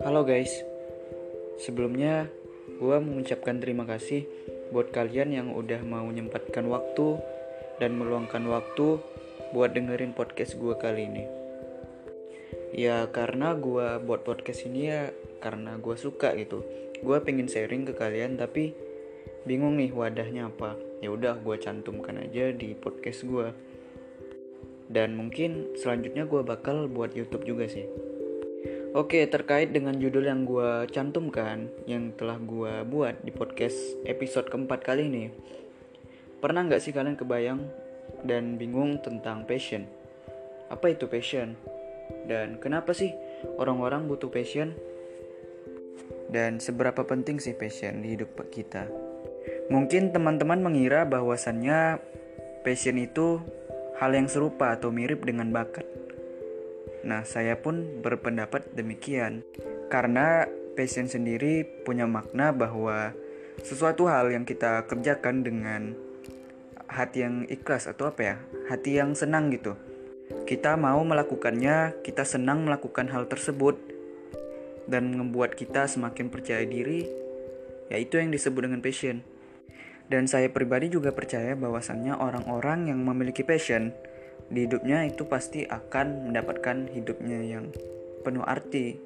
Halo guys, sebelumnya gue mengucapkan terima kasih buat kalian yang udah mau menyempatkan waktu dan meluangkan waktu buat dengerin podcast gue kali ini. Ya karena gue buat podcast ini ya karena gue suka gitu. Gue pengen sharing ke kalian tapi bingung nih wadahnya apa. Ya udah gue cantumkan aja di podcast gue dan mungkin selanjutnya gue bakal buat YouTube juga sih. Oke, terkait dengan judul yang gue cantumkan, yang telah gue buat di podcast episode keempat kali ini, pernah nggak sih kalian kebayang dan bingung tentang passion? Apa itu passion? Dan kenapa sih orang-orang butuh passion? Dan seberapa penting sih passion di hidup kita? Mungkin teman-teman mengira bahwasannya passion itu hal yang serupa atau mirip dengan bakat. Nah, saya pun berpendapat demikian karena passion sendiri punya makna bahwa sesuatu hal yang kita kerjakan dengan hati yang ikhlas atau apa ya, hati yang senang gitu. Kita mau melakukannya, kita senang melakukan hal tersebut dan membuat kita semakin percaya diri, yaitu yang disebut dengan passion. Dan saya pribadi juga percaya bahwasannya orang-orang yang memiliki passion di hidupnya itu pasti akan mendapatkan hidupnya yang penuh arti.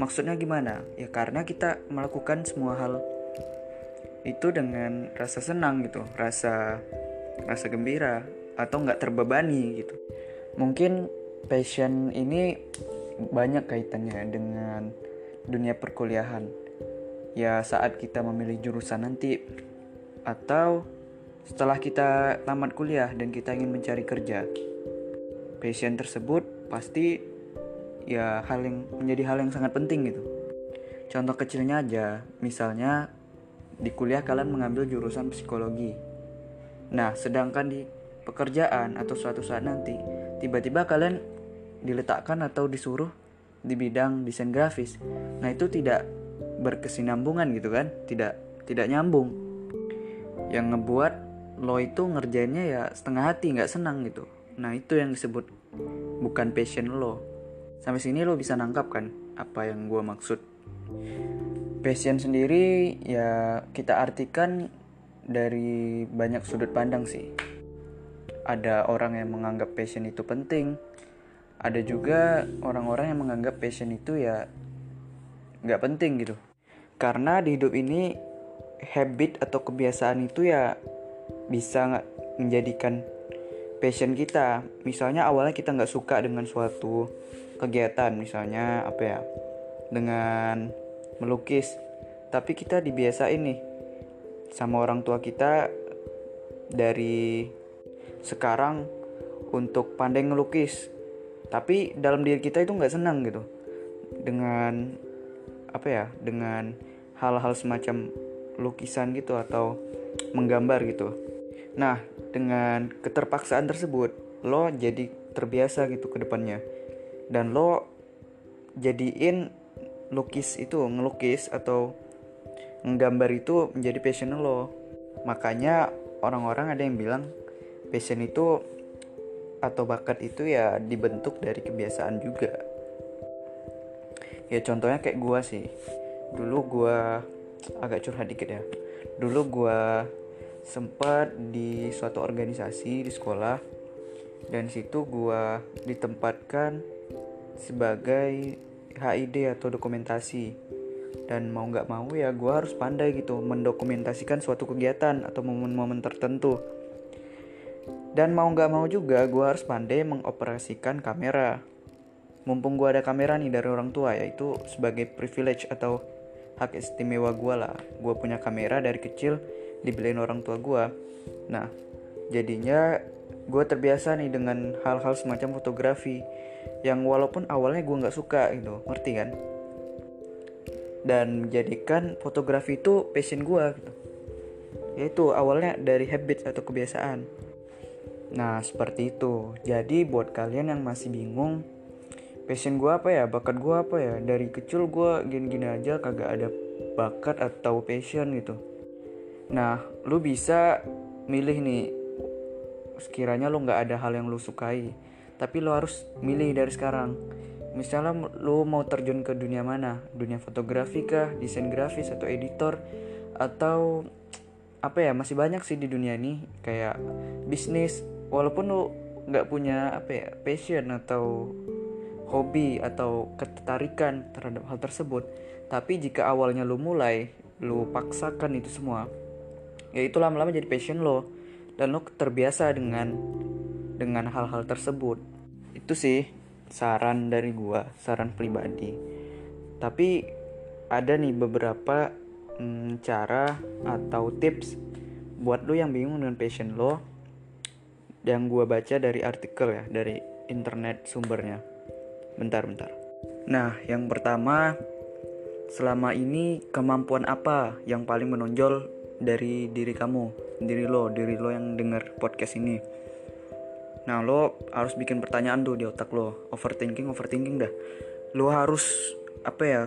Maksudnya gimana? Ya karena kita melakukan semua hal itu dengan rasa senang gitu, rasa rasa gembira atau nggak terbebani gitu. Mungkin passion ini banyak kaitannya dengan dunia perkuliahan. Ya saat kita memilih jurusan nanti atau setelah kita tamat kuliah dan kita ingin mencari kerja. Passion tersebut pasti ya hal yang menjadi hal yang sangat penting gitu. Contoh kecilnya aja, misalnya di kuliah kalian mengambil jurusan psikologi. Nah, sedangkan di pekerjaan atau suatu saat nanti tiba-tiba kalian diletakkan atau disuruh di bidang desain grafis. Nah, itu tidak berkesinambungan gitu kan? Tidak tidak nyambung yang ngebuat lo itu ngerjainnya ya setengah hati nggak senang gitu. Nah itu yang disebut bukan passion lo. Sampai sini lo bisa nangkap kan apa yang gue maksud. Passion sendiri ya kita artikan dari banyak sudut pandang sih. Ada orang yang menganggap passion itu penting ada juga orang-orang yang menganggap passion itu ya nggak penting gitu. Karena di hidup ini habit atau kebiasaan itu ya bisa menjadikan passion kita. Misalnya awalnya kita nggak suka dengan suatu kegiatan, misalnya apa ya, dengan melukis, tapi kita dibiasain nih sama orang tua kita dari sekarang untuk pandai ngelukis. Tapi dalam diri kita itu nggak senang gitu dengan apa ya, dengan hal-hal semacam lukisan gitu atau menggambar gitu. Nah, dengan keterpaksaan tersebut, lo jadi terbiasa gitu ke depannya. Dan lo jadiin lukis itu, ngelukis atau menggambar itu menjadi passion lo. Makanya orang-orang ada yang bilang passion itu atau bakat itu ya dibentuk dari kebiasaan juga. Ya contohnya kayak gua sih. Dulu gua agak curhat dikit ya. Dulu gue sempat di suatu organisasi di sekolah dan situ gue ditempatkan sebagai HID atau dokumentasi. Dan mau nggak mau ya gue harus pandai gitu mendokumentasikan suatu kegiatan atau momen-momen tertentu. Dan mau nggak mau juga gue harus pandai mengoperasikan kamera. Mumpung gue ada kamera nih dari orang tua yaitu sebagai privilege atau hak istimewa gue lah. Gue punya kamera dari kecil dibeliin orang tua gue nah jadinya gue terbiasa nih dengan hal-hal semacam fotografi yang walaupun awalnya gue nggak suka gitu ngerti kan? Dan menjadikan fotografi itu passion gue gitu. Yaitu awalnya dari habit atau kebiasaan. Nah seperti itu. Jadi buat kalian yang masih bingung passion gue apa ya? Bakat gue apa ya? Dari kecil gue gini-gini aja kagak ada bakat atau passion gitu. Nah lu bisa milih nih. Sekiranya lu nggak ada hal yang lu sukai tapi lo harus milih dari sekarang. Misalnya lo mau terjun ke dunia mana? Dunia fotografi kah desain grafis atau editor? Atau apa ya? Masih banyak sih di dunia ini kayak bisnis. Walaupun lo nggak punya apa ya? Passion atau hobi atau ketertarikan terhadap hal tersebut. Tapi jika awalnya lo mulai lo paksakan itu semua ya itu lama-lama jadi passion lo. Dan lo terbiasa dengan dengan hal-hal tersebut. Itu sih saran dari gua saran pribadi. Tapi ada nih beberapa hmm, cara atau tips buat lo yang bingung dengan passion lo yang gue baca dari artikel ya dari internet sumbernya bentar bentar. Nah yang pertama selama ini kemampuan apa yang paling menonjol dari diri kamu? Diri lo diri lo yang denger podcast ini. Nah lo harus bikin pertanyaan tuh di otak lo. Overthinking overthinking dah. Lo harus apa ya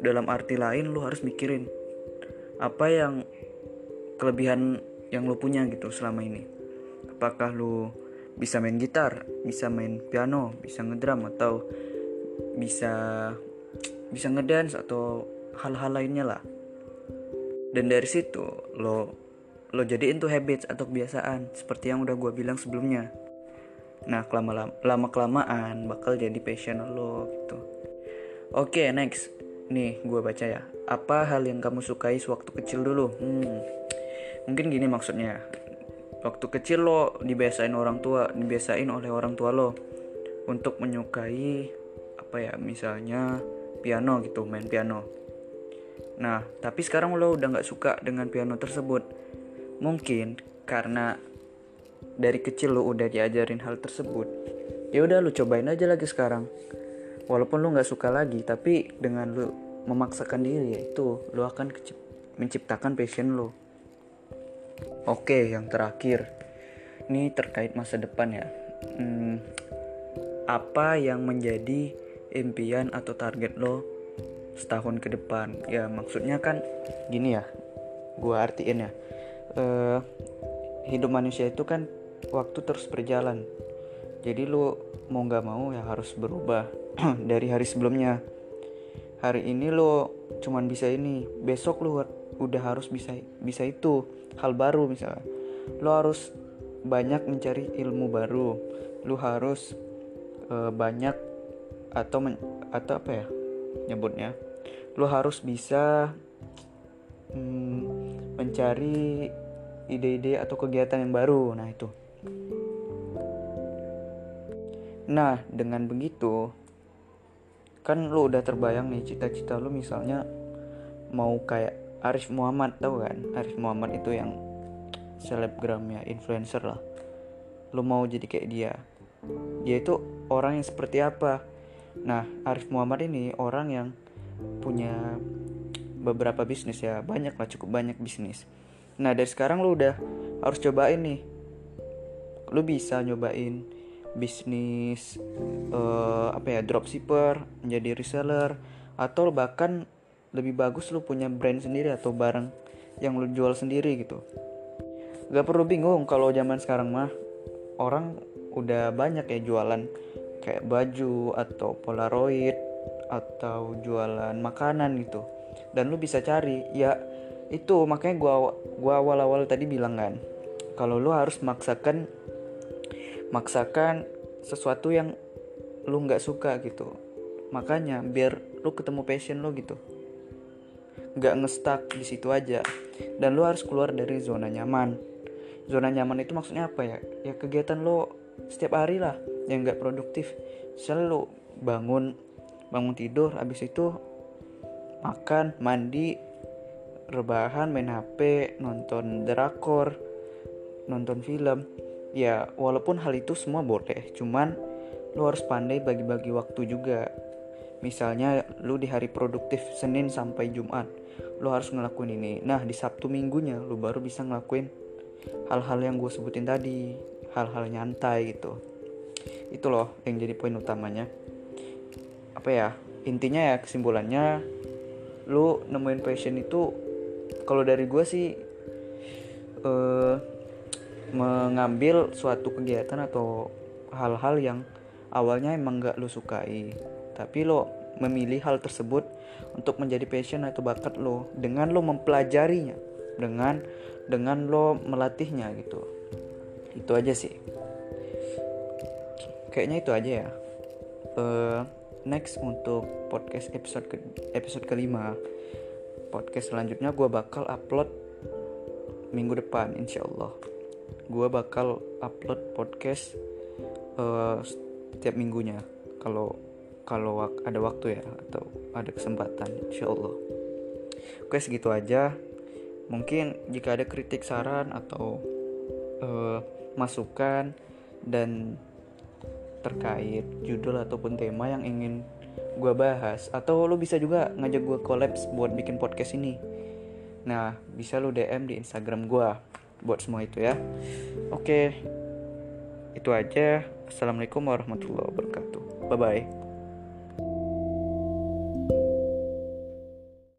dalam arti lain lo harus mikirin apa yang kelebihan yang lo punya gitu selama ini. Apakah lo bisa main gitar bisa main piano bisa ngedrum atau bisa bisa ngedance atau hal-hal lainnya lah. Dan dari situ lo lo jadiin tuh habits atau kebiasaan seperti yang udah gue bilang sebelumnya. Nah kelama lama kelamaan bakal jadi passion lo gitu. Oke okay, next. Nih gue baca ya. Apa hal yang kamu sukai sewaktu kecil dulu? Hmm, mungkin gini maksudnya. Waktu kecil lo dibiasain orang tua dibiasain oleh orang tua lo untuk menyukai apa ya misalnya piano gitu main piano. Nah tapi sekarang lo udah nggak suka dengan piano tersebut. Mungkin karena dari kecil lo udah diajarin hal tersebut ya udah lo cobain aja lagi sekarang. Walaupun lo nggak suka lagi tapi dengan lo memaksakan diri yaitu lo akan menciptakan passion lo. Oke yang terakhir. Ini terkait masa depan ya. Hmm, apa yang menjadi impian atau target lo setahun ke depan? Ya maksudnya kan gini ya gue artiin ya uh, hidup manusia itu kan waktu terus berjalan. Jadi lo mau nggak mau ya harus berubah dari hari sebelumnya. Hari ini lo cuman bisa ini besok lo udah harus bisa bisa itu hal baru misalnya. Lo harus banyak mencari ilmu baru. Lo harus uh, banyak atau men, atau apa ya nyebutnya? Lo harus bisa hmm, mencari ide-ide atau kegiatan yang baru. Nah itu. Nah dengan begitu kan lu udah terbayang nih cita-cita lu misalnya mau kayak Arif Muhammad tau kan? Arif Muhammad itu yang selebgram ya influencer lah. Lu mau jadi kayak dia. Dia itu orang yang seperti apa nah Arif Muhammad ini orang yang punya beberapa bisnis ya. Banyak lah cukup banyak bisnis. Nah dari sekarang lu udah harus cobain nih. Lu bisa nyobain bisnis uh, apa ya dropshipper menjadi reseller atau bahkan lebih bagus lu punya brand sendiri atau barang yang lu jual sendiri gitu. Gak perlu bingung kalau zaman sekarang mah orang udah banyak ya jualan kayak baju atau polaroid atau jualan makanan gitu. Dan lu bisa cari ya itu makanya gua gua awal-awal tadi bilang kan kalau lu harus maksakan maksakan sesuatu yang lu nggak suka gitu. Makanya biar lu ketemu passion lu gitu. Nggak ngestak di situ aja. Dan lu harus keluar dari zona nyaman. Zona nyaman itu maksudnya apa ya? Ya kegiatan lo setiap hari lah yang nggak produktif. Selalu bangun bangun tidur habis itu makan mandi rebahan main hp nonton drakor nonton film. Ya walaupun hal itu semua boleh cuman lu harus pandai bagi-bagi waktu juga. Misalnya lu di hari produktif Senin sampai Jumat lu harus ngelakuin ini. Nah di Sabtu minggunya lu baru bisa ngelakuin hal-hal yang gue sebutin tadi hal-hal nyantai gitu itu loh yang jadi poin utamanya. Apa ya? Intinya ya kesimpulannya lu nemuin passion itu kalau dari gue sih uh, mengambil suatu kegiatan atau hal-hal yang awalnya emang gak lo sukai tapi lo memilih hal tersebut untuk menjadi passion atau bakat lo dengan lo mempelajarinya dengan dengan lo melatihnya gitu. Itu aja sih kayaknya itu aja ya. Uh, next untuk podcast episode ke episode kelima. Podcast selanjutnya gue bakal upload minggu depan insya Allah gue bakal upload podcast uh, setiap minggunya. Kalau kalau ada waktu ya atau ada kesempatan insya Allah oke segitu aja. Mungkin jika ada kritik saran atau uh, masukan dan terkait judul ataupun tema yang ingin gue bahas. Atau lo bisa juga ngajak gue kolaps buat bikin podcast ini. Nah bisa lo DM di Instagram gue buat semua itu ya. Oke itu aja. Assalamualaikum warahmatullahi wabarakatuh. Bye bye